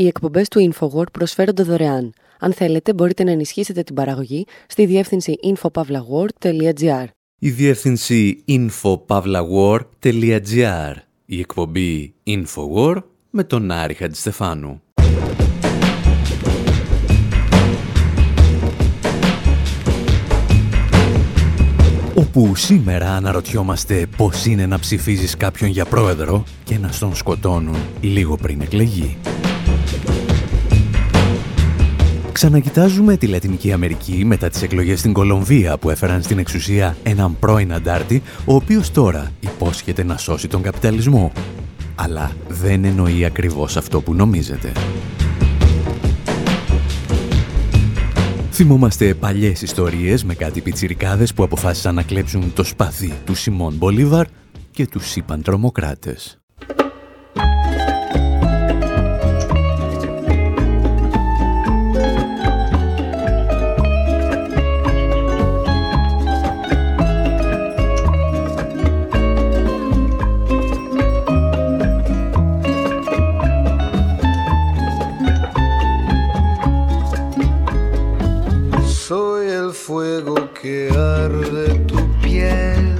Οι εκπομπές του InfoWord προσφέρονται δωρεάν. Αν θέλετε, μπορείτε να ενισχύσετε την παραγωγή στη διεύθυνση infopavlagor.gr. Η διεύθυνση infopavlagor.gr. Η εκπομπή InfoWord με τον Άρη Χατζηστεφάνου. όπου σήμερα αναρωτιόμαστε πώς είναι να ψηφίζεις κάποιον για πρόεδρο και να στον σκοτώνουν λίγο πριν εκλεγεί. Ξανακοιτάζουμε τη Λατινική Αμερική μετά τις εκλογές στην Κολομβία που έφεραν στην εξουσία έναν πρώην αντάρτη, ο οποίος τώρα υπόσχεται να σώσει τον καπιταλισμό. Αλλά δεν εννοεί ακριβώς αυτό που νομίζετε. Θυμόμαστε παλιές ιστορίες με κάτι πιτσιρικάδες που αποφάσισαν να κλέψουν το σπαθί του Σιμών Μπολίβαρ και τους είπαν τρομοκράτες. el fuego que arde tu piel.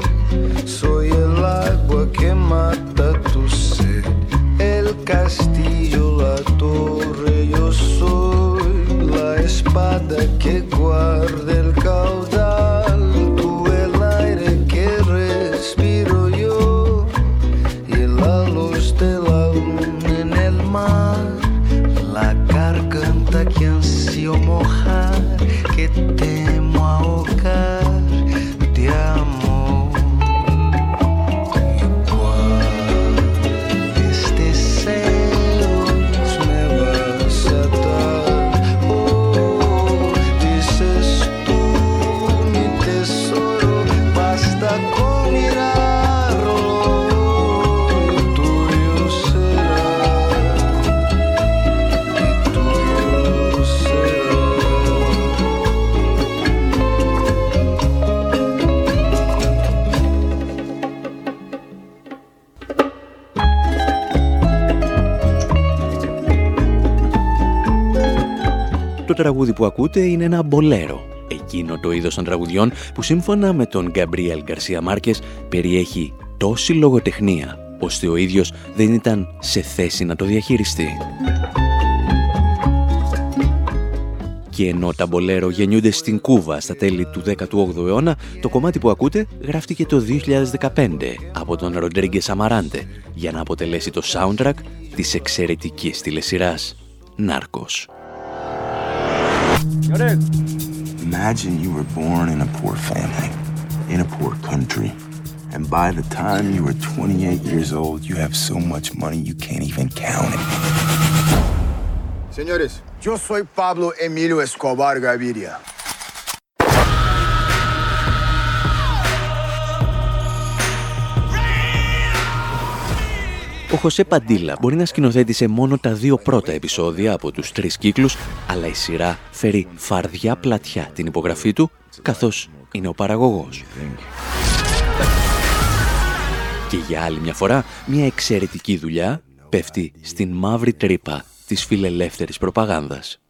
Που ακούτε είναι ένα μπολέρο. Εκείνο το είδος των τραγουδιών που σύμφωνα με τον Γκαμπρίελ Γκαρσία Μάρκες περιέχει τόση λογοτεχνία ώστε ο ίδιος δεν ήταν σε θέση να το διαχειριστεί. Και ενώ τα μπολέρο γεννιούνται στην Κούβα στα τέλη του 18ου αιώνα, το κομμάτι που ακούτε γράφτηκε το 2015 από τον Ροντρίγκε Σαμαράντε για να αποτελέσει το soundtrack της εξαιρετικής τηλεσυράς Νάρκος. Imagine you were born in a poor family, in a poor country, and by the time you were 28 years old, you have so much money you can't even count it. Señores, yo soy Pablo Emilio Escobar Gaviria. Ο Χωσέ Παντήλα μπορεί να σκηνοθέτησε μόνο τα δύο πρώτα επεισόδια από τους τρεις κύκλους, αλλά η σειρά φέρει φαρδιά πλατιά την υπογραφή του, καθώς είναι ο παραγωγός. Και για άλλη μια φορά, μια εξαιρετική δουλειά πέφτει στην μαύρη τρύπα της φιλελεύθερης προπαγάνδας.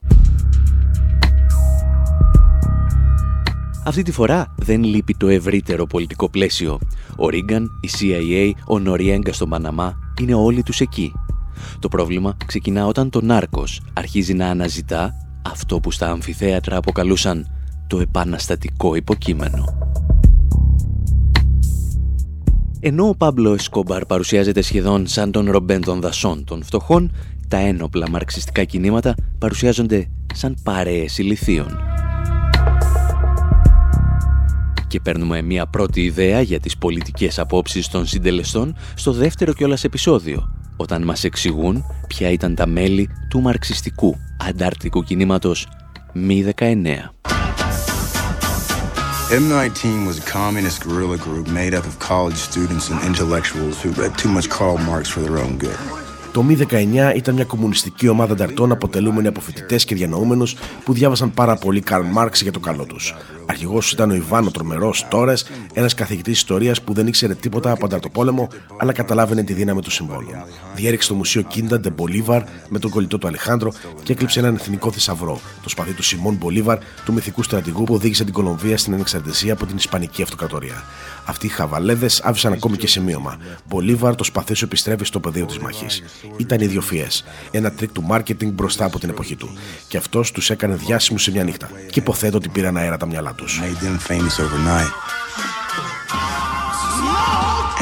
Αυτή τη φορά δεν λείπει το ευρύτερο πολιτικό πλαίσιο. Ο Ρίγκαν, η CIA, ο Νοριέγκα στον Παναμά είναι όλοι τους εκεί. Το πρόβλημα ξεκινά όταν το Νάρκος αρχίζει να αναζητά αυτό που στα αμφιθέατρα αποκαλούσαν το επαναστατικό υποκείμενο. Ενώ ο Πάμπλο Εσκόμπαρ παρουσιάζεται σχεδόν σαν τον Ρομπέν των δασών των φτωχών, τα ένοπλα μαρξιστικά κινήματα παρουσιάζονται σαν παρέες ηλιθίων και παίρνουμε μια πρώτη ιδέα για τις πολιτικές απόψεις των συντελεστών στο δεύτερο κιόλας επεισόδιο, όταν μας εξηγούν ποια ήταν τα μέλη του μαρξιστικού αντάρτικου κινήματος Μη 19. M19 was a communist guerrilla group made up of college students and intellectuals who read too much Karl Marx for their own good. Το Μη 19 ήταν μια κομμουνιστική ομάδα ανταρτών αποτελούμενη από φοιτητές και διανοούμενους που διάβασαν πάρα πολύ Καρλ Μάρξ για το καλό τους. Αρχηγός ήταν ο Ιβάν ο Τρομερός Τόρες, ένας καθηγητής ιστορίας που δεν ήξερε τίποτα από ανταρτοπόλεμο, αλλά καταλάβαινε τη δύναμη του συμβόλου. Διέρρηξε το μουσείο Κίντα ντε Μπολίβαρ με τον κολλητό του Αλεχάνδρο και έκλεψε έναν εθνικό θησαυρό, το σπαθί του Σιμών Μπολίβαρ, του μυθικού στρατηγού που οδήγησε την Κολομβία στην ανεξαρτησία από την Ισπανική Αυτοκρατορία. Αυτοί οι χαβαλέδες άφησαν ακόμη και σημείωμα. Μπολίβαρ, το σπαθί σου επιστρέφει στο πεδίο της μάχης. Ήταν ιδιοφυές. Ένα τρικ του μάρκετινγκ μπροστά από την εποχή του. Και αυτός τους έκανε διάσημους σε μια νύχτα. Και υποθέτω ότι πήραν αέρα τα μυαλά τους.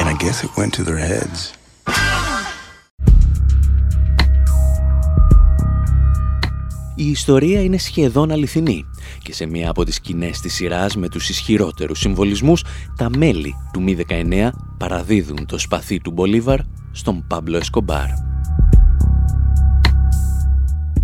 And I guess it went to their heads. Η ιστορία είναι σχεδόν αληθινή και σε μία από τις σκηνές της σειράς με τους ισχυρότερους συμβολισμούς, τα μέλη του Μ-19 παραδίδουν το σπαθί του Μπολίβαρ στον Πάμπλο Εσκομπάρ.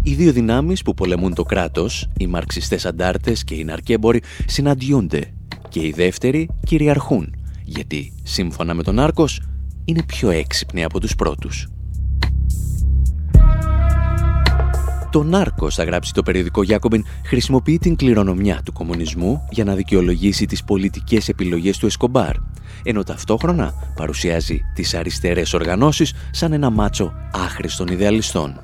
Οι δύο δυνάμεις που πολεμούν το κράτος, οι μαρξιστές αντάρτες και οι ναρκέμποροι, συναντιούνται και οι δεύτεροι κυριαρχούν, γιατί σύμφωνα με τον Άρκος είναι πιο έξυπνοι από τους πρώτους. Το Νάρκο, θα γράψει το περιοδικό Γιάκομπιν, χρησιμοποιεί την κληρονομιά του κομμουνισμού για να δικαιολογήσει τις πολιτικές επιλογές του Εσκομπάρ, ενώ ταυτόχρονα παρουσιάζει τις αριστερές οργανώσεις σαν ένα μάτσο άχρηστων ιδεαλιστών.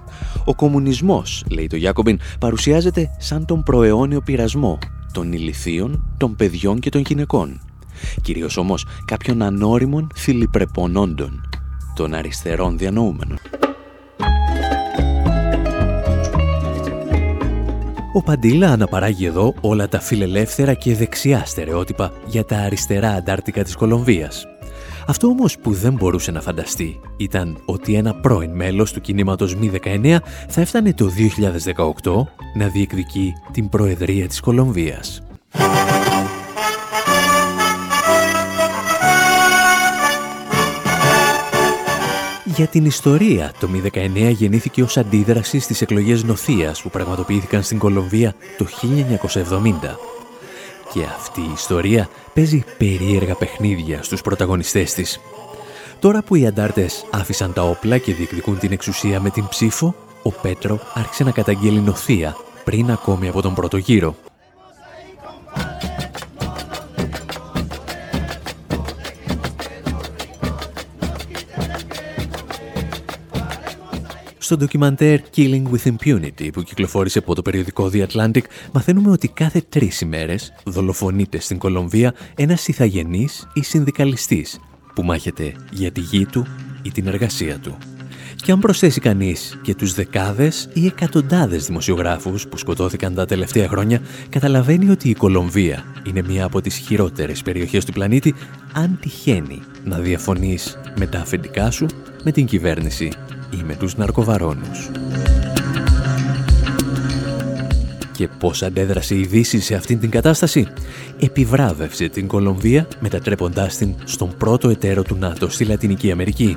Ο κομμουνισμός, λέει το Γιάκομπιν, παρουσιάζεται σαν τον προαιώνιο πειρασμό των ηλιθείων, των παιδιών και των γυναικών. Κυρίως όμως κάποιων ανώριμων θηλυπρεπονόντων, των αριστερών διανοούμενων. Ο Παντήλα αναπαράγει εδώ όλα τα φιλελεύθερα και δεξιά στερεότυπα για τα αριστερά αντάρτικα της Κολομβίας. Αυτό όμως που δεν μπορούσε να φανταστεί ήταν ότι ένα πρώην μέλος του κινήματος Μη 19 θα έφτανε το 2018 να διεκδικεί την Προεδρία της Κολομβίας. Για την ιστορία, το Μη 19 γεννήθηκε ως αντίδραση στις εκλογές νοθείας που πραγματοποιήθηκαν στην Κολομβία το 1970. Και αυτή η ιστορία παίζει περίεργα παιχνίδια στους πρωταγωνιστές της. Τώρα που οι αντάρτες άφησαν τα όπλα και διεκδικούν την εξουσία με την ψήφο, ο Πέτρο άρχισε να καταγγέλει νοθεία πριν ακόμη από τον πρώτο γύρο. Στο ντοκιμαντέρ Killing with Impunity που κυκλοφόρησε από το περιοδικό The Atlantic μαθαίνουμε ότι κάθε τρεις ημέρες δολοφονείται στην Κολομβία ένας ηθαγενής ή συνδικαλιστής που μάχεται για τη γη του ή την εργασία του. Και αν προσθέσει κανείς και τους δεκάδες ή εκατοντάδες δημοσιογράφους που σκοτώθηκαν τα τελευταία χρόνια, καταλαβαίνει ότι η Κολομβία είναι μία από τις χειρότερες περιοχές του πλανήτη αν τυχαίνει να διαφωνείς με τα αφεντικά σου, με την κυβέρνηση ή με τους ναρκοβαρώνους. Και πώς αντέδρασε η Δύση σε αυτήν την κατάσταση; Επιβράβευσε την Κολομβία μετατρέποντάς την στον πρώτο εταίρο του ΝΑΤΟ στη Λατινική Αμερική.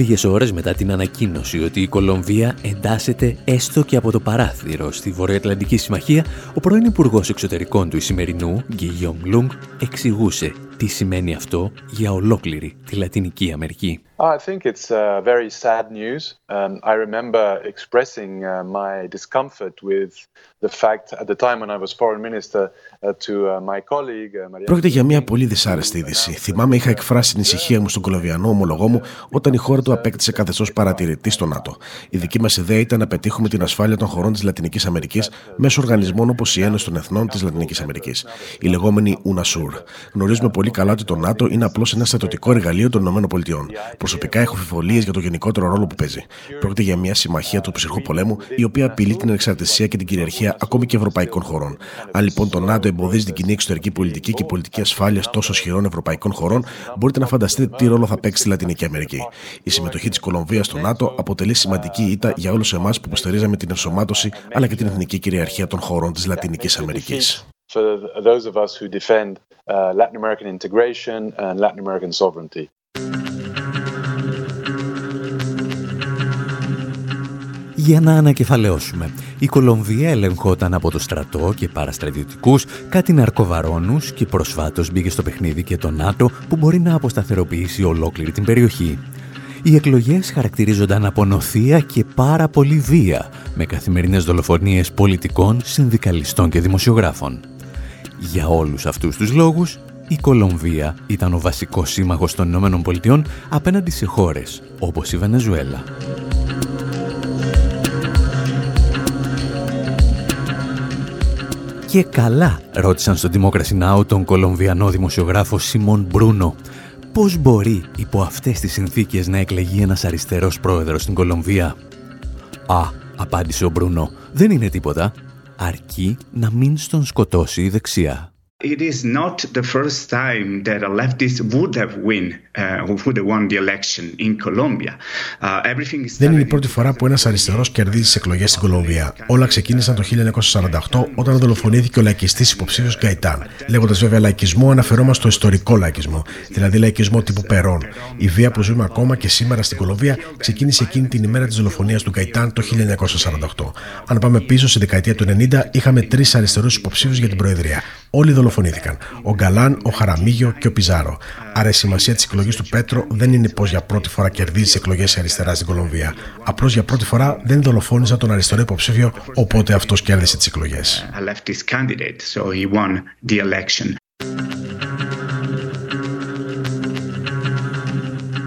Λίγες ώρες μετά την ανακοίνωση ότι η Κολομβία εντάσσεται έστω και από το παράθυρο στη Βορειοατλαντική Συμμαχία, ο πρώην Υπουργός Εξωτερικών του Ισημερινού, Γκίγιομ Λούγκ, εξηγούσε τι σημαίνει αυτό για ολόκληρη τη Λατινική Αμερική. I think it's uh, very sad news. Um, I remember expressing uh, my discomfort with the fact at the time when I was foreign minister uh, to my colleague Maria. Πρόκειται για μια πολύ δυσάρεστη είδηση. Θυμάμαι είχα εκφράσει την ησυχία μου στον κολοβιανό ομολογό μου όταν η χώρα του απέκτησε καθεστώς παρατηρητή στο ΝΑΤΟ. Η δική μας ιδέα ήταν να πετύχουμε την ασφάλεια των χωρών της Λατινικής Αμερικής μέσω οργανισμών όπως η Ένωση των Εθνών της Λατινικής Αμερικής, η λεγόμενη UNASUR. Γνωρίζουμε πολύ καλά ότι το ΝΑΤΟ είναι απλώς ένα στρατιωτικό εργαλείο των ΗΠΑ. Προσωπικά έχω αμφιβολίες για το γενικότερο ρόλο που παίζει. Πρόκειται για μια συμμαχία του ψυχρού πολέμου, η οποία απειλεί την εξαρτησία και την κυριαρχία ακόμη και ευρωπαϊκών χωρών. Αν λοιπόν το ΝΑΤΟ εμποδίζει την κοινή εξωτερική πολιτική και πολιτική ασφάλεια τόσο ισχυρών ευρωπαϊκών χωρών, μπορείτε να φανταστείτε τι ρόλο θα παίξει στη Λατινική Αμερική. Η συμμετοχή της Κολομβίας στο ΝΑΤΟ αποτελεί σημαντική ήττα για όλους εμάς που υποστηρίζαμε την ενσωμάτωση αλλά και την εθνική κυριαρχία των χωρών της Λατινικής Αμερικής. Uh, Latin American integration and Latin American sovereignty. Για να ανακεφαλαιώσουμε, η Κολομβία ελεγχόταν από το στρατό και παραστρατιωτικούς, κάτι ναρκοβαρώνους και προσφάτως μπήκε στο παιχνίδι και το ΝΑΤΟ που μπορεί να αποσταθεροποιήσει ολόκληρη την περιοχή. Οι εκλογές χαρακτηρίζονταν από νοθεία και πάρα πολύ βία, με καθημερινές δολοφονίες πολιτικών, συνδικαλιστών και δημοσιογράφων. Για όλους αυτούς τους λόγους, η Κολομβία ήταν ο βασικός σύμμαχος των Ηνωμένων Πολιτειών απέναντι σε χώρες όπως η Βενεζουέλα. Και καλά, ρώτησαν στο Democracy Now! τον Κολομβιανό δημοσιογράφο Σιμών Μπρούνο. Πώς μπορεί υπό αυτές τις συνθήκες να εκλεγεί ένας αριστερός πρόεδρος στην Κολομβία; «Α», απάντησε ο Μπρούνο, «δεν είναι τίποτα. Αρκεί να μην στον σκοτώσει η δεξιά». It is not the first time that a leftist would have win, uh, would have won the election in Colombia. Uh, everything is Δεν είναι η πρώτη φορά που ένας αριστερός κερδίζει τις εκλογές στην Κολομβία. Όλα ξεκίνησαν το 1948 όταν δολοφονήθηκε ο λαϊκιστής υποψήφιος Γκαϊτάν. Λέγοντας βέβαια λαϊκισμό, αναφερόμαστε στο ιστορικό λαϊκισμό, δηλαδή λαϊκισμό τύπου Περών. Η βία που ζούμε ακόμα και σήμερα στην Κολομβία ξεκίνησε εκείνη την ημέρα της δολοφονίας του Γκαϊτάν το 1948. Αν πάμε πίσω στη δεκαετία του 90, είχαμε τρεις αριστερούς υποψήφιους για την Προεδρία. Όλοι δολοφονήθηκαν. Ο Γκαλάν, ο Χαραμίγιο και ο Πιζάρο. Άρα η σημασία της εκλογής του Πέτρο δεν είναι πω για πρώτη φορά κερδίζει τι εκλογέ αριστερά στην Κολομβία. Απλώς για πρώτη φορά δεν δολοφόνησαν τον αριστερό υποψήφιο, οπότε αυτός κέρδισε τις εκλογές.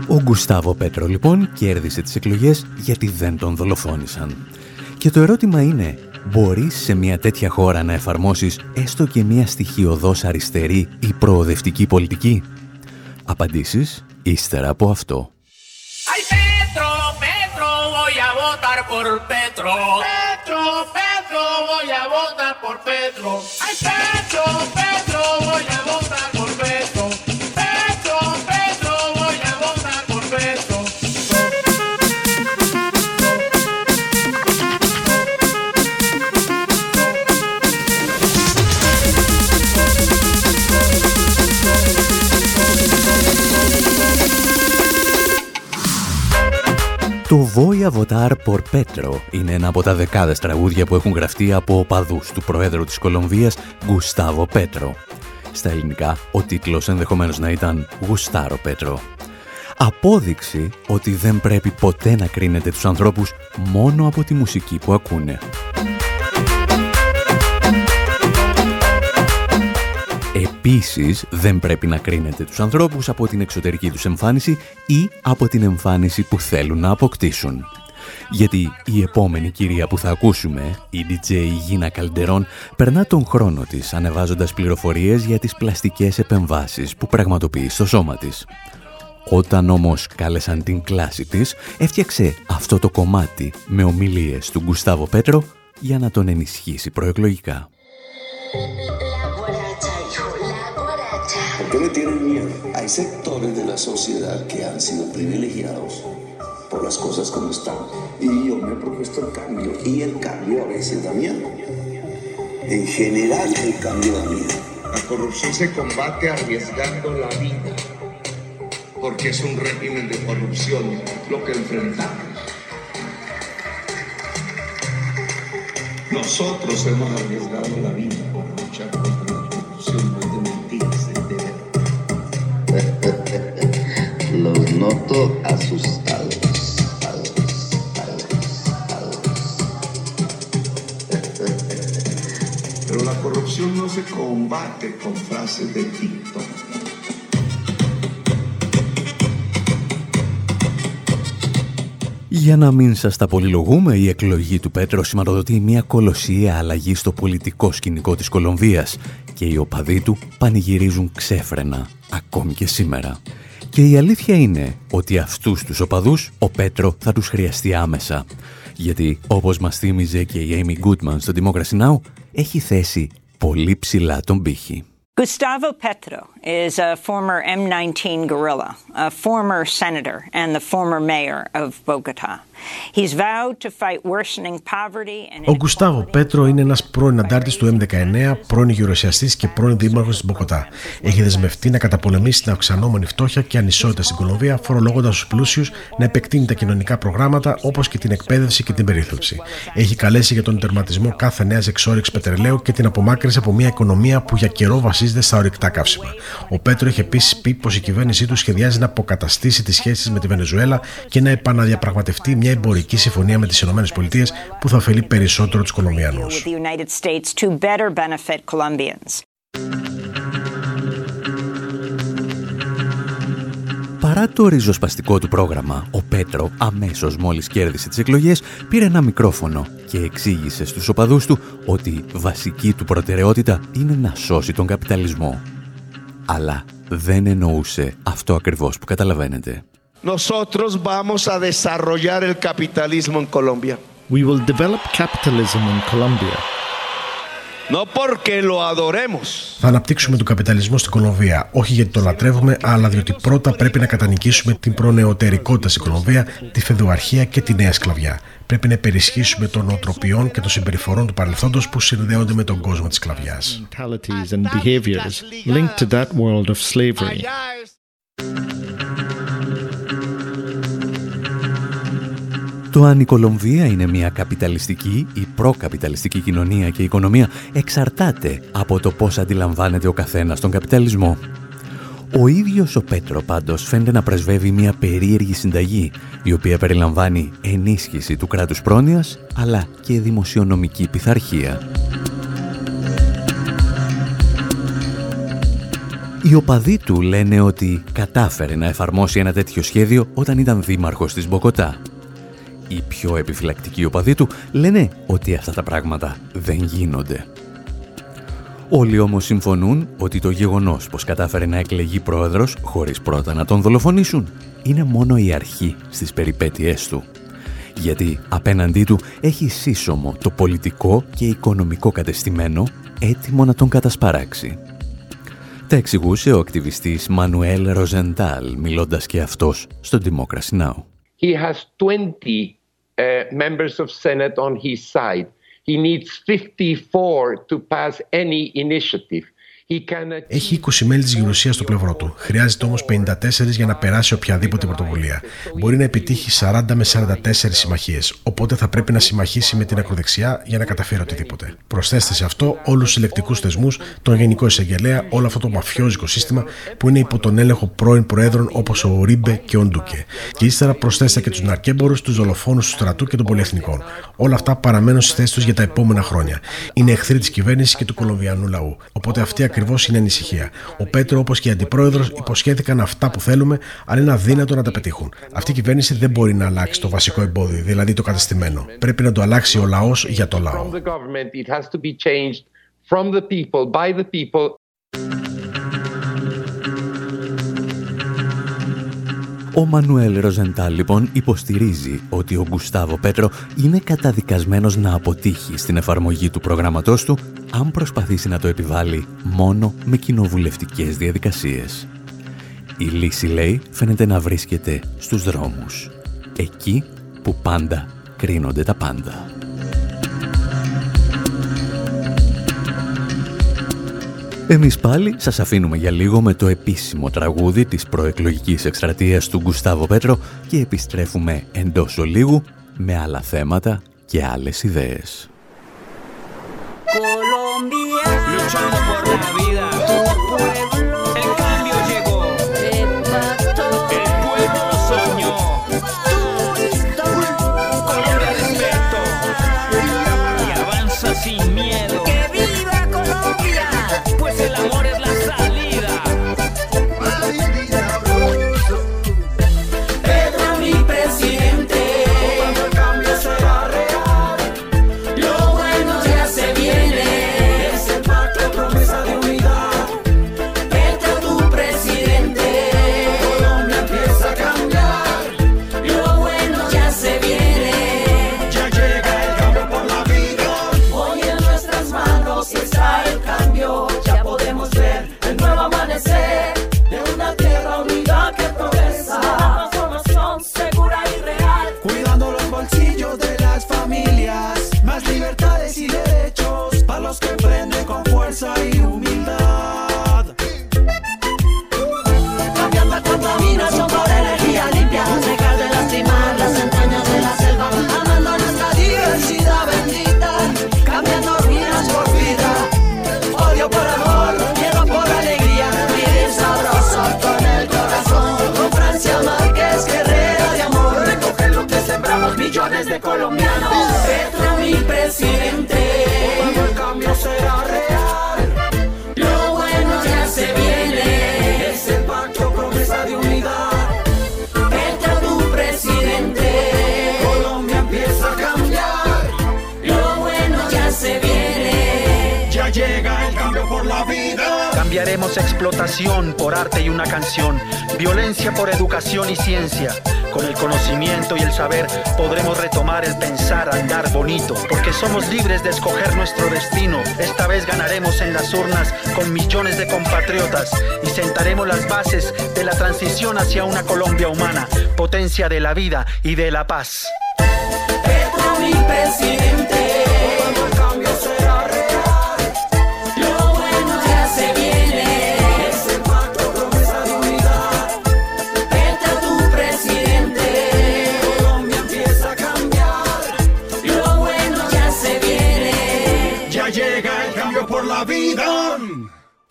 Ο Γκουστάβο Πέτρο λοιπόν κέρδισε τις εκλογές γιατί δεν τον δολοφόνησαν. Και το ερώτημα είναι, μπορείς σε μια τέτοια χώρα να εφαρμόσεις έστω και μια στοιχειοδός αριστερή ή προοδευτική πολιτική; Απαντήσεις ύστερα από αυτό. Petro, Petro, voy a Το «Voy a por Petro» είναι ένα από τα δεκάδες τραγούδια που έχουν γραφτεί από οπαδούς του Προέδρου της Κολομβίας, Γκουστάβο Πέτρο. Στα ελληνικά, ο τίτλος ενδεχομένως να ήταν «Γουστάρο Πέτρο». Απόδειξη ότι δεν πρέπει ποτέ να κρίνετε τους ανθρώπους μόνο από τη μουσική που ακούνε. Επίσης, δεν πρέπει να κρίνετε τους ανθρώπους από την εξωτερική τους εμφάνιση ή από την εμφάνιση που θέλουν να αποκτήσουν. Γιατί η επόμενη κυρία που θα ακούσουμε, η DJ Γίνα Καλντερών, περνά τον χρόνο της ανεβάζοντας πληροφορίες για τις πλαστικές επεμβάσεις που πραγματοποιεί στο σώμα της. Όταν όμως κάλεσαν την κλάση της, έφτιαξε αυτό το κομμάτι με ομιλίες του Γκουστάβο Πέτρο για να τον ενισχύσει προεκλογικά. Qué le tienen miedo? Hay sectores de la sociedad que han sido privilegiados por las cosas como están. Y yo me he propuesto el cambio. Y el cambio a veces da miedo. En general el cambio da miedo. La corrupción se combate arriesgando la vida. Porque es un régimen de corrupción lo que enfrentamos. Nosotros hemos arriesgado la vida por luchar contra Los noto asustados. Pero la corrupción no se combate con frases de TikTok. Για να μην σας τα πολυλογούμε, η εκλογή του Πέτρο σηματοδοτεί μια κολοσσία αλλαγή στο πολιτικό σκηνικό της Κολομβίας και οι οπαδοί του πανηγυρίζουν ξέφρενα ακόμη και σήμερα. Και η αλήθεια είναι ότι αυτούς τους οπαδούς ο Πέτρο θα τους χρειαστεί άμεσα. Γιατί όπως μας θύμιζε και η Amy Goodman στο Democracy Now, έχει θέσει πολύ ψηλά τον πύχη. Gustavo Petro is a former M19 guerrilla, a former senator and the former mayor of Bogota. Ο Γκουστάβο Πέτρο είναι ένας πρώην αντάρτης του M19, πρώην γερουσιαστής και πρώην δήμαρχος της Μποκοτά. Έχει δεσμευτεί να καταπολεμήσει την αυξανόμενη φτώχεια και ανισότητα στην Κολομβία, φορολογώντας τους πλούσιους να επεκτείνει τα κοινωνικά προγράμματα όπως και την εκπαίδευση και την περίθαλψη. Έχει καλέσει για τον τερματισμό κάθε νέας εξόριξης πετρελαίου και την απομάκρυνση από μια οικονομία που για καιρό βασίζεται στα ορυκτά καύσιμα. Ο Πέτρο έχει επίσης πει πως η κυβέρνησή του σχεδιάζει να αποκαταστήσει τις σχέσεις με τη Βενεζουέλα και να επαναδιαπραγματευτεί μια εμπορική συμφωνία με τις ΗΠΑ που θα ωφελεί περισσότερο τους Κολομβιανούς. Παρά το ριζοσπαστικό του πρόγραμμα, ο Πέτρο αμέσως μόλις κέρδισε τις εκλογές πήρε ένα μικρόφωνο και εξήγησε στους οπαδούς του ότι βασική του προτεραιότητα είναι να σώσει τον καπιταλισμό. Αλλά δεν εννοούσε αυτό ακριβώς που καταλαβαίνετε. Nosotros vamos a desarrollar el capitalismo en Colombia. We will develop capitalism in Colombia. No porque lo adoremos. Θα αναπτύξουμε τον καπιταλισμό στην Κολομβία, όχι γιατί το λατρεύουμε, αλλά διότι πρώτα πρέπει να κατανικήσουμε την προνεωτερικότητα στην Κολομβία, τη φεδοαρχία και τη νέα σκλαβιά. Πρέπει να υπερισχύσουμε των νοοτροπιών και των συμπεριφορών του παρελθόντος που συνδέονται με τον κόσμο της σκλαβιάς. Το αν η Κολομβία είναι μια καπιταλιστική ή προκαπιταλιστική κοινωνία και οικονομία εξαρτάται από το πώς αντιλαμβάνεται ο καθένας τον καπιταλισμό. Ο ίδιος ο Πέτρο πάντως φαίνεται να πρεσβεύει μια περίεργη συνταγή η οποία περιλαμβάνει ενίσχυση του κράτους πρόνοιας αλλά και δημοσιονομική πειθαρχία. Οι οπαδοί του λένε ότι κατάφερε να εφαρμόσει ένα τέτοιο σχέδιο όταν ήταν δήμαρχος της Μποκοτά οι πιο επιφυλακτικοί οπαδοί του λένε ότι αυτά τα πράγματα δεν γίνονται. Όλοι όμως συμφωνούν ότι το γεγονός πως κατάφερε να εκλεγεί πρόεδρος χωρίς πρώτα να τον δολοφονήσουν είναι μόνο η αρχή στις περιπέτειές του. Γιατί απέναντί του έχει σύσσωμο το πολιτικό και οικονομικό κατεστημένο έτοιμο να τον κατασπαράξει. Τα εξηγούσε ο ακτιβιστής Μανουέλ Ροζεντάλ μιλώντας και αυτός στο Democracy Now! He has 20 uh, members of Senate on his side. He needs 54 to pass any initiative. Έχει 20 μέλη της γερουσίας στο πλευρό του. Χρειάζεται όμως 54 για να περάσει οποιαδήποτε πρωτοβουλία. Μπορεί να επιτύχει 40 με 44 συμμαχίες, οπότε θα πρέπει να συμμαχίσει με την ακροδεξιά για να καταφέρει οτιδήποτε. Προσθέστε σε αυτό όλους τους συλλεκτικούς θεσμούς, τον Γενικό Εισαγγελέα, όλο αυτό το μαφιόζικο σύστημα που είναι υπό τον έλεγχο πρώην Προέδρων όπως ο Ρίμπε και ο Ντούκε. Και ύστερα προσθέστε και τους ναρκέμπορους, τους δολοφόνους του στρατού και των πολυεθνικών. Όλα αυτά παραμένουν στις θέσεις τους για τα επόμενα χρόνια. Είναι εχθροί της κυβέρνησης και του Κολομβιανού λαού. Οπότε αυτή ακριβώς είναι ανησυχία. Ο Πέτρο, όπως και η αντιπρόεδρος, υποσχέθηκαν αυτά που θέλουμε, αλλά είναι αδύνατο να τα πετύχουν. Αυτή η κυβέρνηση δεν μπορεί να αλλάξει το βασικό εμπόδιο, δηλαδή το κατεστημένο. Πρέπει να το αλλάξει ο λαός για το λαό. Ο Μανουέλ Ροζεντάλ λοιπόν υποστηρίζει ότι ο Γκουστάβο Πέτρο είναι καταδικασμένος να αποτύχει στην εφαρμογή του προγράμματός του αν προσπαθήσει να το επιβάλλει μόνο με κοινοβουλευτικές διαδικασίες. Η λύση, λέει, φαίνεται να βρίσκεται στους δρόμους. Εκεί που πάντα κρίνονται τα πάντα. Εμείς πάλι σας αφήνουμε για λίγο με το επίσημο τραγούδι της προεκλογικής εκστρατείας του Γκουστάβο Πέτρο και επιστρέφουμε εντός ολίγου με άλλα θέματα και άλλες ιδέες. promesa Cambiaremos explotación por arte y una canción, violencia por educación y ciencia. Con el conocimiento y el saber podremos retomar el pensar, andar bonito, porque somos libres de escoger nuestro destino. Esta vez ganaremos en las urnas con millones de compatriotas y sentaremos las bases de la transición hacia una Colombia humana, potencia de la vida y de la paz. Petro mi presidente.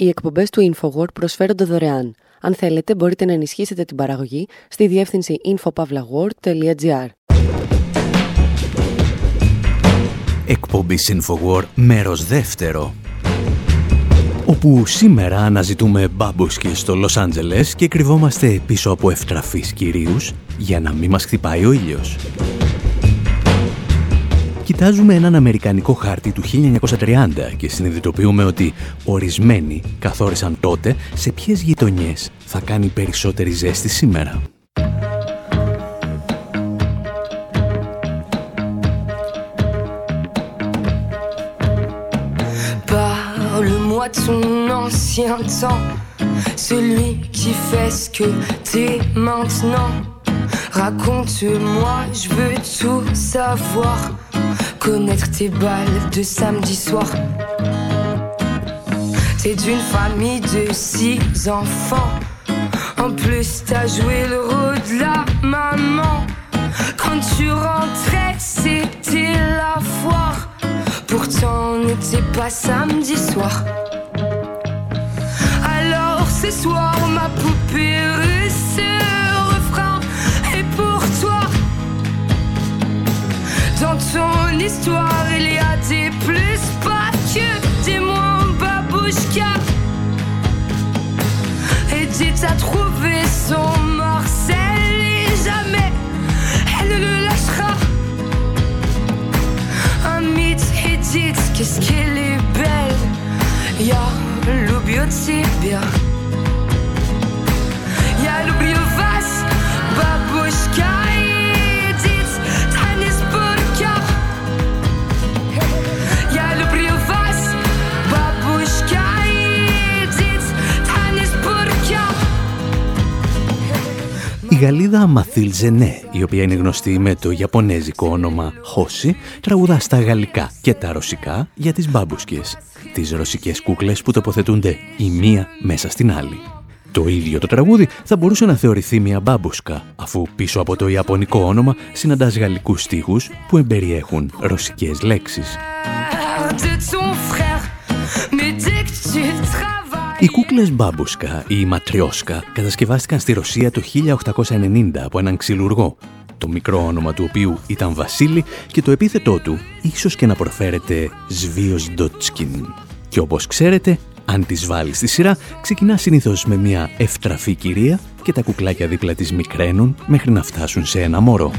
Οι εκπομπές του InfoWord προσφέρονται δωρεάν. Αν θέλετε, μπορείτε να ενισχύσετε την παραγωγή στη διεύθυνση infopavlagor.gr. Εκπομπή Infowar μέρος δεύτερο όπου σήμερα αναζητούμε μπάμπουσκι στο Λος Άντζελες και κρυβόμαστε πίσω από ευτραφείς κυρίους για να μην μας χτυπάει ο ήλιος. Κοιτάζουμε έναν αμερικανικό χάρτη του 1930 και συνειδητοποιούμε ότι ορισμένοι καθόρισαν τότε σε ποιες γειτονιές θα κάνει περισσότερη ζέστη σήμερα. Parle-moi de son ancien temps, celui qui fait ce que t'es maintenant. Raconte-moi, je veux tout savoir, connaître tes balles de samedi soir. T'es d'une famille de six enfants, en plus t'as joué le rôle de la maman. Quand tu rentrais, c'était la foire. Pourtant, on n'était pas samedi soir. Ce soir, ma poupée russe, ce refrain est pour toi. Dans ton histoire, il y a des plus, pas que des moins babouchka. Edith a trouvé son Marcel et jamais elle ne le lâchera. Un mythe, Edith, qu'est-ce qu'elle est belle. Ja, lubię ciebie. Ja Γαλλίδα Μαθίλ Ζενέ, η οποία είναι γνωστή με το ιαπωνέζικο όνομα Χόση, τραγουδά στα γαλλικά και τα ρωσικά για τις μπάμπουσκες, τις ρωσικές κούκλες που τοποθετούνται η μία μέσα στην άλλη. Το ίδιο το τραγούδι θα μπορούσε να θεωρηθεί μια μπάμπουσκα, αφού πίσω από το ιαπωνικό όνομα συναντάς γαλλικούς στίχους που εμπεριέχουν ρωσικές λέξεις. Οι κούκλες μπάμπουσκα ή ματριόσκα κατασκευάστηκαν στη Ρωσία το 1890 από έναν ξυλουργό, το μικρό όνομα του οποίου ήταν Βασίλη και το επίθετό του ίσως και να προφέρεται Σβίος Ντότσκιν. Και όπως ξέρετε, αν τις βάλεις στη σειρά, ξεκινάς συνήθως με μια ευτραφή κυρία και τα κουκλάκια δίπλα της μικραίνουν μέχρι να φτάσουν σε ένα μωρό.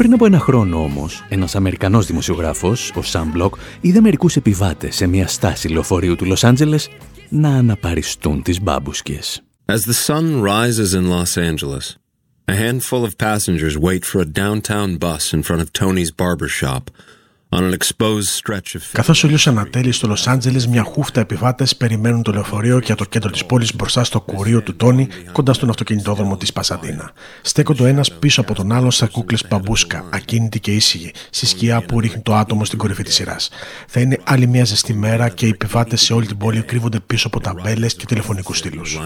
Πριν από ένα χρόνο όμως, ένας Αμερικανός δημοσιογράφος, ο Sam Block, είδε μερικούς επιβάτες σε μια στάση λεωφορείου του Λος Άντζελες να αναπαριστούν τις μπάμπουσκες. As the sun rises in Los Angeles, a handful of passengers wait for a downtown bus in front of Tony's barber shop on an exposed stretch of Καθώς ο ήλιος ανατέλει στο Λος Άντζελες, μια χούφτα επιβάτες περιμένουν το λεωφορείο για το κέντρο της πόλης μπροστά στο κουρίο του Τόνι, κοντά στον αυτοκινητόδρομο της Πασαντίνα. Στέκονται ο ένας πίσω από τον άλλο σαν κούκλες μπαμπούσκα, ακίνητοι και ήσυχοι, στη σκιά που ρίχνει το άτομο στην κορυφή της σειράς. Θα είναι άλλη μια ζεστή μέρα και οι επιβάτες σε όλη την πόλη κρύβονται πίσω από ταμπέλες και τηλεφωνικούς στήλους.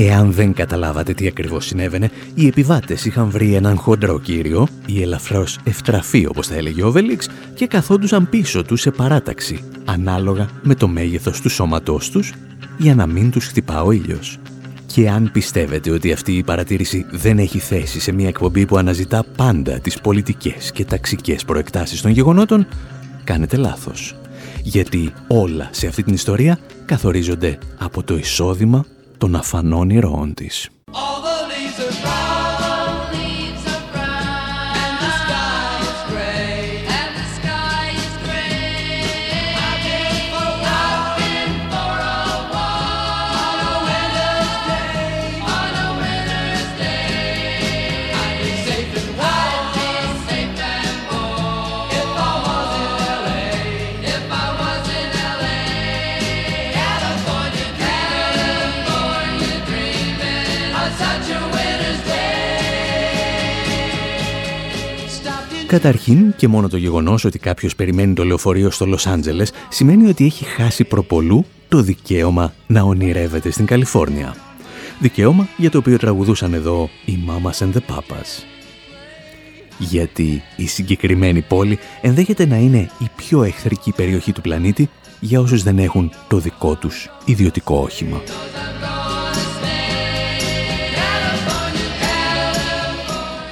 Εάν δεν καταλάβατε τι ακριβώς συνέβαινε, οι επιβάτες είχαν βρει έναν χοντρό κύριο, ή ελαφρώς ευτραφή όπως θα έλεγε ο Βελίξ, και καθόντουσαν πίσω του σε παράταξη, ανάλογα με το μέγεθος του σώματός τους για να μην τους χτυπά ο ήλιος. Και αν πιστεύετε ότι αυτή η παρατήρηση δεν έχει θέση σε μια εκπομπή που αναζητά πάντα τις πολιτικές και ταξικές προεκτάσεις των γεγονότων, κάνετε λάθος. Γιατί όλα σε αυτή την ιστορία καθορίζονται από το εισόδημα των αφανών ηρώων της. Καταρχήν και μόνο το γεγονός ότι κάποιος περιμένει το λεωφορείο στο Λος Άντζελες σημαίνει ότι έχει χάσει προπολού το δικαίωμα να ονειρεύεται στην Καλιφόρνια. Δικαίωμα για το οποίο τραγουδούσαν εδώ οι Mamas and the Papas. Γιατί η συγκεκριμένη πόλη ενδέχεται να είναι η πιο εχθρική περιοχή του πλανήτη για όσους δεν έχουν το δικό τους ιδιωτικό όχημα.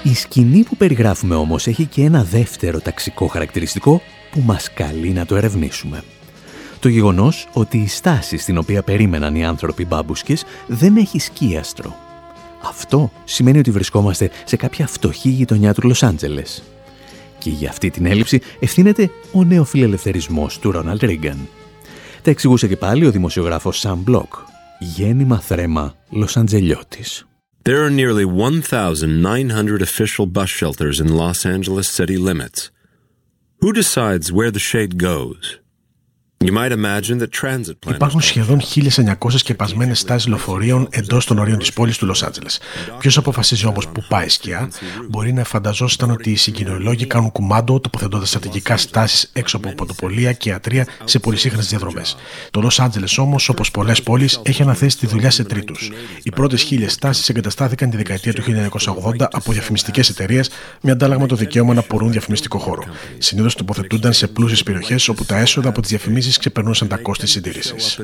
Η σκηνή που περιγράφουμε όμως έχει και ένα δεύτερο ταξικό χαρακτηριστικό που μας καλεί να το ερευνήσουμε. Το γεγονός ότι η στάση στην οποία περίμεναν οι άνθρωποι μπάμπουσκες δεν έχει σκίαστρο. Αυτό σημαίνει ότι βρισκόμαστε σε κάποια φτωχή γειτονιά του Λος Άντζελες. Και για αυτή την έλλειψη ευθύνεται ο νεοφιλελευθερισμός του Ρόναλντ Ρίγκαν. Τα εξηγούσε και πάλι ο δημοσιογράφος Σαν Μπλοκ, γέννημα θρέμα Λος-Αντζελιώτης. There are nearly 1,900 official bus shelters in Los Angeles city limits. Who decides where the shade goes? Υπάρχουν σχεδόν 1.900 σκεπασμένες στάσεις λεωφορείων εντός των ορίων της πόλης του Λος Άντζελες. Ποιος αποφασίζει όμως που πάει σκιά, μπορεί να φανταζόσασταν ότι οι συγκοινωνιολόγοι κάνουν κουμάντο τοποθετώντας στρατηγικά στάσεις έξω από παντοπολία και ατρία σε πολυσύχνες διαδρομές. Το Λος Άντζελες όμως, όπως πολλές πόλεις, έχει αναθέσει τη δουλειά σε τρίτους. Οι πρώτες χίλιες στάσεις εγκαταστάθηκαν τη δεκαετία του 1980 από διαφημιστικές εταιρείες με αντάλλαγμα το δικαίωμα να πορούν διαφημιστικό χώρο. Συνήθως τοποθετούνταν σε πλούσιες περιοχές όπου τα έσοδα από τις διαφημίσεις ξεπερνούσαν τα κόστη συντήρησης.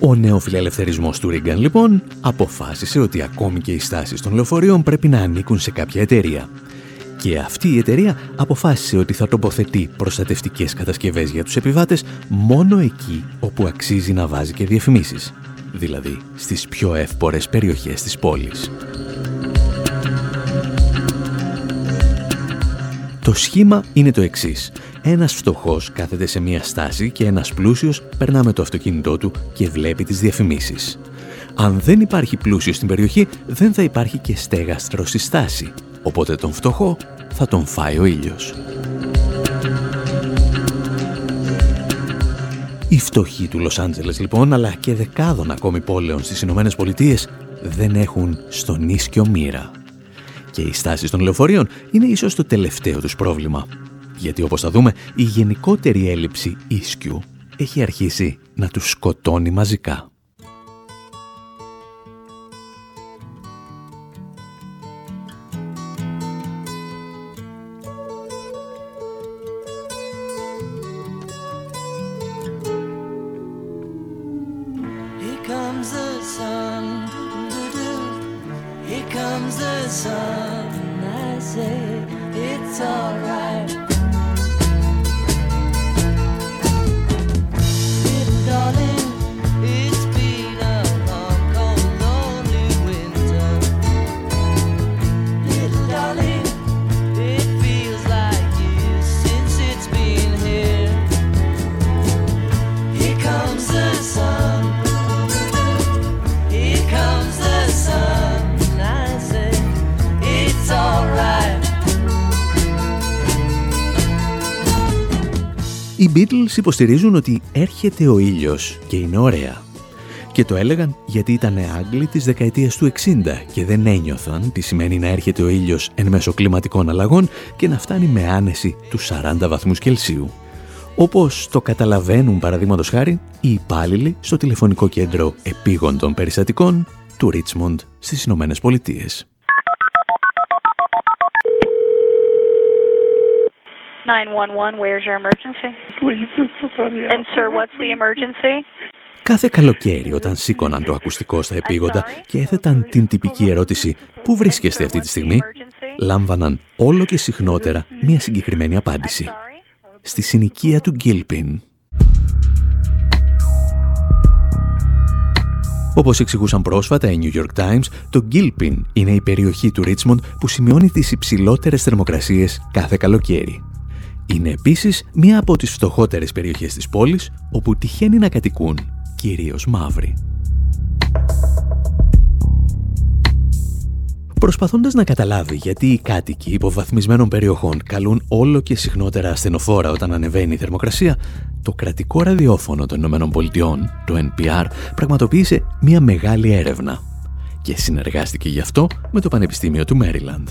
Ο νεοφιλελευθερισμός του Ρίγκαν λοιπόν αποφάσισε ότι ακόμη και οι στάσεις των λεωφορείων πρέπει να ανήκουν σε κάποια εταιρεία. Και αυτή η εταιρεία αποφάσισε ότι θα τοποθετεί προστατευτικές κατασκευές για τους επιβάτες μόνο εκεί όπου αξίζει να βάζει και διαφημίσεις, δηλαδή στις πιο εύπορες περιοχές της πόλης. Το σχήμα είναι το εξής. Ένας φτωχός κάθεται σε μία στάση και ένας πλούσιος περνά με το αυτοκίνητό του και βλέπει τις διαφημίσεις. Αν δεν υπάρχει πλούσιος στην περιοχή, δεν θα υπάρχει και στέγαστρο στη στάση. Οπότε τον φτωχό θα τον φάει ο ήλιος. Οι φτωχοί του Λος Άντζελες λοιπόν, αλλά και δεκάδων ακόμη πόλεων στις Ηνωμένες Πολιτείες, δεν έχουν στον ίσκιο μοίρα και οι στάσεις των λεωφορείων είναι ίσως το τελευταίο τους πρόβλημα. Γιατί όπως θα δούμε, η γενικότερη έλλειψη ίσκιου έχει αρχίσει να τους σκοτώνει μαζικά. Beatles υποστηρίζουν ότι έρχεται ο ήλιος και είναι ωραία. Και το έλεγαν γιατί ήταν Άγγλοι της δεκαετίας του 60 και δεν ένιωθαν τι σημαίνει να έρχεται ο ήλιος εν μέσω κλιματικών αλλαγών και να φτάνει με άνεση τους 40 βαθμούς Κελσίου. Όπως το καταλαβαίνουν παραδείγματος χάρη οι υπάλληλοι στο τηλεφωνικό κέντρο επίγοντων περιστατικών του Ρίτσμοντ στις Ηνωμένες Πολιτείες. 911, where's your emergency? And sir, what's the emergency? Κάθε καλοκαίρι όταν σήκωναν το ακουστικό στα επίγοντα και έθεταν την τυπική ερώτηση «Πού βρίσκεστε αυτή τη στιγμή» λάμβαναν όλο και συχνότερα μια συγκεκριμένη απάντηση. Στη συνοικία του Γκίλπιν. Όπως εξηγούσαν πρόσφατα οι New York Times, το Gilpin είναι η περιοχή του Richmond που σημειώνει τις υψηλότερες θερμοκρασίες κάθε καλοκαίρι. Είναι επίσης μία από τις φτωχότερες περιοχές της πόλης, όπου τυχαίνει να κατοικούν κυρίως μαύροι. Προσπαθώντας να καταλάβει γιατί οι κάτοικοι υποβαθμισμένων περιοχών καλούν όλο και συχνότερα ασθενοφόρα όταν ανεβαίνει η θερμοκρασία, το κρατικό ραδιόφωνο των Ηνωμένων Πολιτειών, το NPR, πραγματοποίησε μια μεγάλη έρευνα και συνεργάστηκε γι' αυτό με το Πανεπιστήμιο του Μέριλαντ.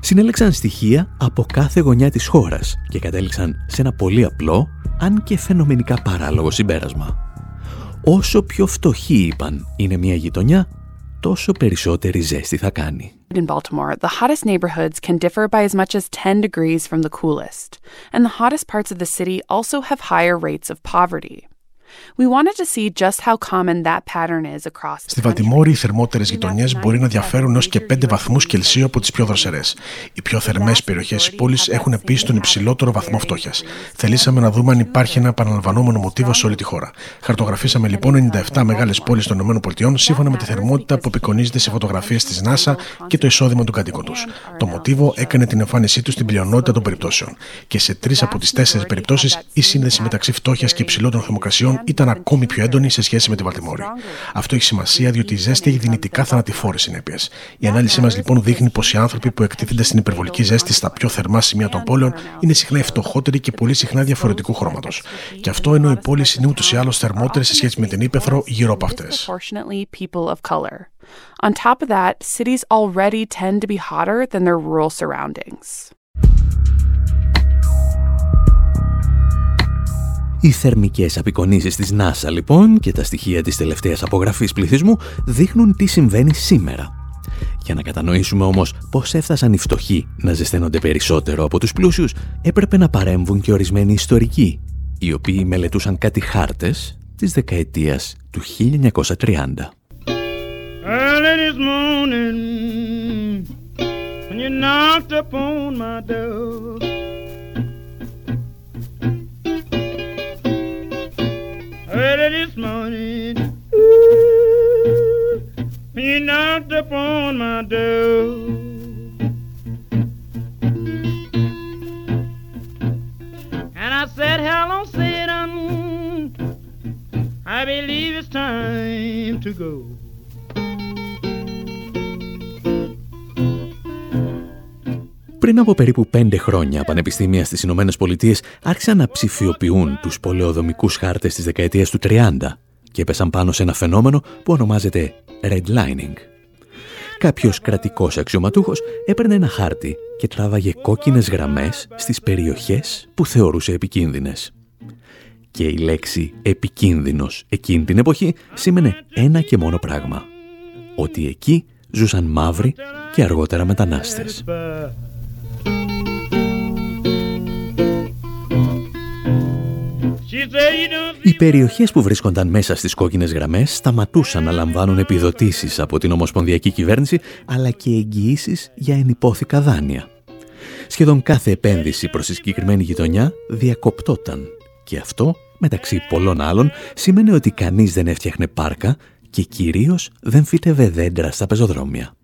Συνέλεξαν στοιχεία από κάθε γωνιά της χώρας και κατέληξαν σε ένα πολύ απλό, αν και φαινομενικά παράλογο συμπέρασμα. Όσο πιο φτωχή, είπαν, είναι μια γειτονιά, τόσο περισσότερη ζέστη θα κάνει. In Baltimore, the hottest neighborhoods can differ by as much as 10 degrees from the coolest, and the hottest parts of the city also have higher rates of poverty. Στη Βαλτιμόρη, οι θερμότερες γειτονιές μπορεί να διαφέρουν έως και 5 βαθμούς Κελσίου από τις πιο δροσερές. Οι πιο θερμές περιοχές τη πόλης έχουν επίσης τον υψηλότερο βαθμό φτώχειας. Θελήσαμε να δούμε αν υπάρχει ένα επαναλαμβανόμενο μοτίβο σε όλη τη χώρα. Χαρτογραφήσαμε λοιπόν 97 μεγάλες πόλεις των ΗΠΑ σύμφωνα με τη θερμότητα που απεικονίζεται σε φωτογραφίες της NASA και το εισόδημα του κατοίκων τους. Το μοτίβο έκανε την εμφάνισή του στην πλειονότητα των περιπτώσεων. Και σε τρεις από τις τέσσερις περιπτώσεις η σύνδεση μεταξύ φτώχειας και υψηλότερων θερμοκρασιών ήταν ακόμη πιο έντονη σε σχέση με τη Βαλτιμόρη. Αυτό έχει σημασία διότι η ζέστη έχει δυνητικά θανατηφόρες συνέπειες. Η ανάλυση μας λοιπόν δείχνει πως οι άνθρωποι που εκτίθενται στην υπερβολική ζέστη στα πιο θερμά σημεία των πόλεων είναι συχνά οι φτωχότεροι και πολύ συχνά διαφορετικού χρώματος. Και αυτό ενώ οι πόλεις είναι ούτως ή άλλως θερμότερες σε σχέση με την ύπεθρο γύρω από αυτές. On top of that, cities already tend to be hotter than their rural surroundings. Οι θερμικές απεικονίσεις της NASA λοιπόν και τα στοιχεία της τελευταίας απογραφής πληθυσμού δείχνουν τι συμβαίνει σήμερα. Για να κατανοήσουμε όμως πώς έφτασαν οι φτωχοί να ζεσταίνονται περισσότερο από τους πλούσιους, έπρεπε να παρέμβουν και ορισμένοι ιστορικοί, οι οποίοι μελετούσαν κάτι χάρτες της δεκαετίας του 1930. early this morning. Ooh, he knocked upon my door. And I said, Hello, Satan. I believe it's time to go. Πριν από περίπου πέντε χρόνια, πανεπιστήμια στις Ηνωμένες Πολιτείες άρχισαν να ψηφιοποιούν τους πολεοδομικούς χάρτες της δεκαετίας του 30 και έπεσαν πάνω σε ένα φαινόμενο που ονομάζεται redlining. Κάποιος κρατικός αξιωματούχος έπαιρνε ένα χάρτη και τράβαγε κόκκινες γραμμές στις περιοχές που θεωρούσε επικίνδυνες. Και η λέξη «επικίνδυνος» εκείνη την εποχή σήμαινε ένα και μόνο πράγμα. Ότι εκεί ζούσαν μαύροι και αργότερα μετανάστες. Οι περιοχές που βρίσκονταν μέσα στις κόκκινες γραμμές σταματούσαν να λαμβάνουν επιδοτήσεις από την Ομοσπονδιακή Κυβέρνηση αλλά και εγγυήσεις για ενυπόθηκα δάνεια. Σχεδόν κάθε επένδυση προς τη συγκεκριμένη γειτονιά διακοπτόταν και αυτό, μεταξύ πολλών άλλων, σήμαινε ότι κανείς δεν έφτιαχνε πάρκα και κυρίως δεν φύτευε δέντρα στα πεζοδρόμια.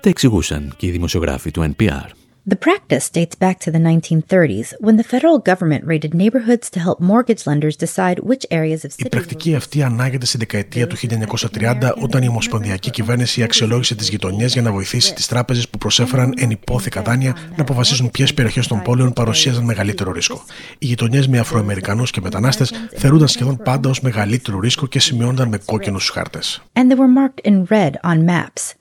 Τα εξηγούσαν και οι δημοσιογράφοι του NPR. The practice dates back to the 1930s when the federal government raided neighborhoods to help mortgage lenders decide which areas of Η πρακτική αυτή ανάγεται στην δεκαετία του 1930 όταν η Ομοσπονδιακή Κυβέρνηση αξιολόγησε τις γειτονιές για να βοηθήσει τις τράπεζες που προσέφεραν ενυπόθηκα δάνεια να αποφασίσουν ποιες περιοχές των πόλεων παρουσίαζαν μεγαλύτερο ρίσκο. Οι γειτονιές με Αφροαμερικανούς και μετανάστες θεωρούνταν σχεδόν πάντα ως μεγαλύτερο ρίσκο και σημειώνονταν με κόκκινους χάρτες. And they were marked in red on maps.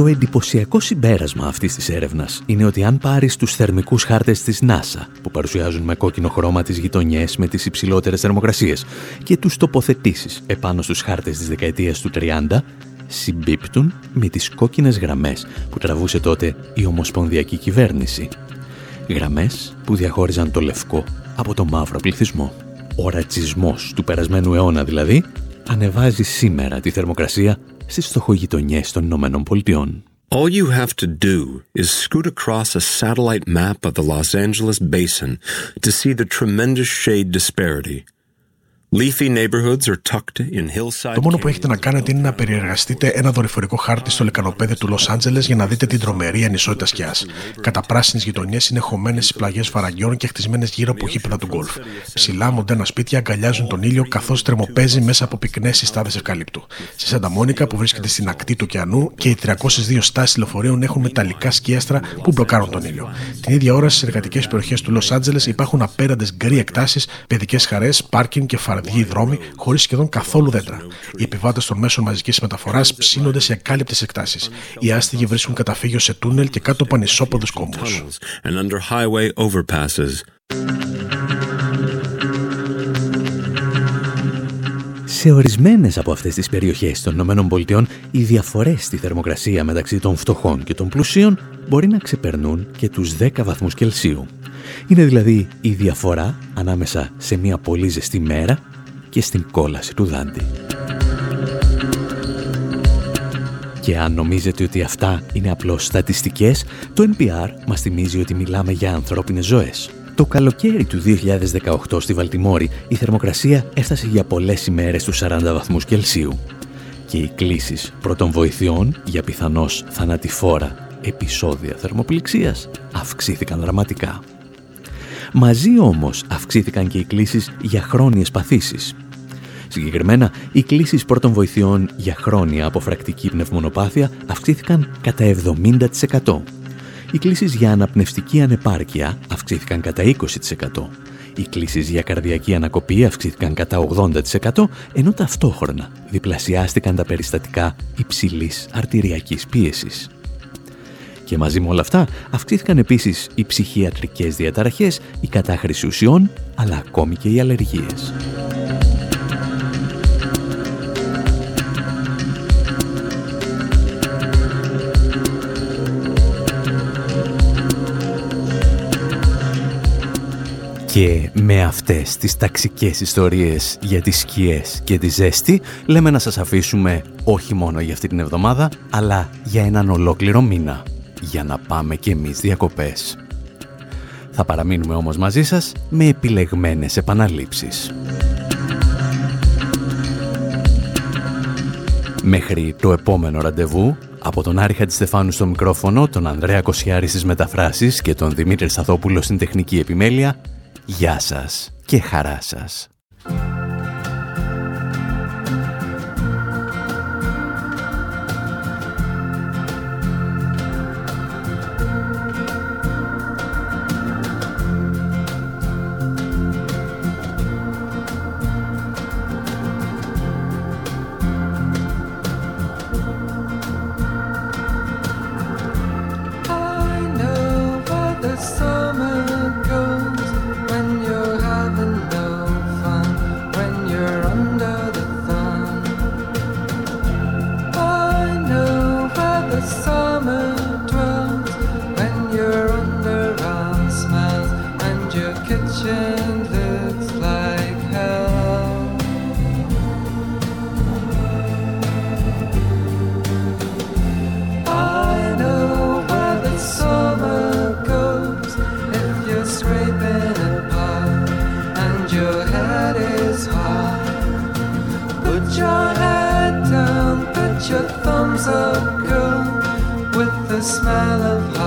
Το εντυπωσιακό συμπέρασμα αυτής της έρευνας είναι ότι αν πάρεις τους θερμικούς χάρτες της NASA, που παρουσιάζουν με κόκκινο χρώμα τις γειτονιές με τις υψηλότερες θερμοκρασίες, και τους τοποθετήσεις επάνω στους χάρτες της δεκαετίας του 30, συμπίπτουν με τις κόκκινες γραμμές που τραβούσε τότε η Ομοσπονδιακή Κυβέρνηση. Γραμμές που διαχώριζαν το λευκό από το μαύρο πληθυσμό. Ο ρατσισμός του περασμένου αιώνα δηλαδή ανεβάζει σήμερα τη θερμοκρασία στις στοχογειτονιές των Ηνωμένων Πολιτειών. All you have to do is scoot across a satellite map of the Los Angeles basin to see the tremendous shade disparity. Το μόνο που έχετε να κάνετε είναι να περιεργαστείτε ένα δορυφορικό χάρτη στο λεκανοπέδιο του Λο Άντζελε για να δείτε την τρομερή ανισότητα σκιάς. Κατά πράσινες γειτονιές είναι χωμένες στι πλαγιές φαραγγιών και χτισμένες γύρω από γήπεδα του γκολφ. Ψηλά μοντέρνα σπίτια αγκαλιάζουν τον ήλιο καθώς τρεμοπαίζει μέσα από πυκνές συστάδες ευκαλύπτου. Στη Σαντα Μόνικα που βρίσκεται στην ακτή του ωκεανού και οι 302 στάσεις λεωφορείων έχουν μεταλλικά σκίαστρα που μπλοκάρουν τον ήλιο. Την ίδια ώρα στις εργατικές περιοχές του Λο Άντζελε υπάρχουν απέραντες γκρι εκτάσεις, παιδικές χαρές, πάρκινγκ και φαρδιοί δρόμοι χωρίς σχεδόν καθόλου δέντρα. Οι επιβάτες των μέσων μαζικής μεταφοράς ψήνονται σε ακάλυπτες εκτάσεις. Οι άστιγοι βρίσκουν καταφύγιο σε τούνελ και κάτω από ανισόποδους κόμπου. Σε ορισμένες από αυτές τις περιοχές των ΗΠΑ οι διαφορές στη θερμοκρασία μεταξύ των φτωχών και των πλουσίων μπορεί να ξεπερνούν και τους 10 βαθμούς Κελσίου. Είναι δηλαδή η διαφορά ανάμεσα σε μια πολύ ζεστή μέρα και στην κόλαση του Δάντη. Και αν νομίζετε ότι αυτά είναι απλώς στατιστικές, το NPR μας θυμίζει ότι μιλάμε για ανθρώπινες ζωές. Το καλοκαίρι του 2018 στη Βαλτιμόρη η θερμοκρασία έφτασε για πολλές ημέρες στους 40 βαθμούς Κελσίου και οι κλήσεις πρώτων βοηθειών για πιθανώς θανατηφόρα επεισόδια θερμοπληξίας αυξήθηκαν δραματικά. Μαζί όμως αυξήθηκαν και οι κλήσεις για χρόνιες παθήσεις. Συγκεκριμένα, οι κλήσεις πρώτων βοηθειών για χρόνια αποφρακτική πνευμονοπάθεια αυξήθηκαν κατά 70%. Οι κλήσεις για αναπνευστική ανεπάρκεια αυξήθηκαν κατά 20%. Οι κλήσεις για καρδιακή ανακοπή αυξήθηκαν κατά 80%, ενώ ταυτόχρονα διπλασιάστηκαν τα περιστατικά υψηλής αρτηριακής πίεσης. Και μαζί με όλα αυτά αυξήθηκαν επίσης οι ψυχιατρικές διαταραχές, η κατάχρηση ουσιών, αλλά ακόμη και οι αλλεργίες. Και με αυτές τις ταξικές ιστορίες για τις σκιές και τη ζέστη λέμε να σας αφήσουμε όχι μόνο για αυτή την εβδομάδα αλλά για έναν ολόκληρο μήνα για να πάμε και εμείς διακοπές. Θα παραμείνουμε όμως μαζί σας με επιλεγμένες επαναλήψεις. Μέχρι το επόμενο ραντεβού, από τον Άρη Χατζηστεφάνου στο μικρόφωνο, τον Ανδρέα Κοσιάρη στις μεταφράσεις και τον Δημήτρη Σταθόπουλο στην τεχνική επιμέλεια, γεια σας και χαρά σας. a girl with the smell of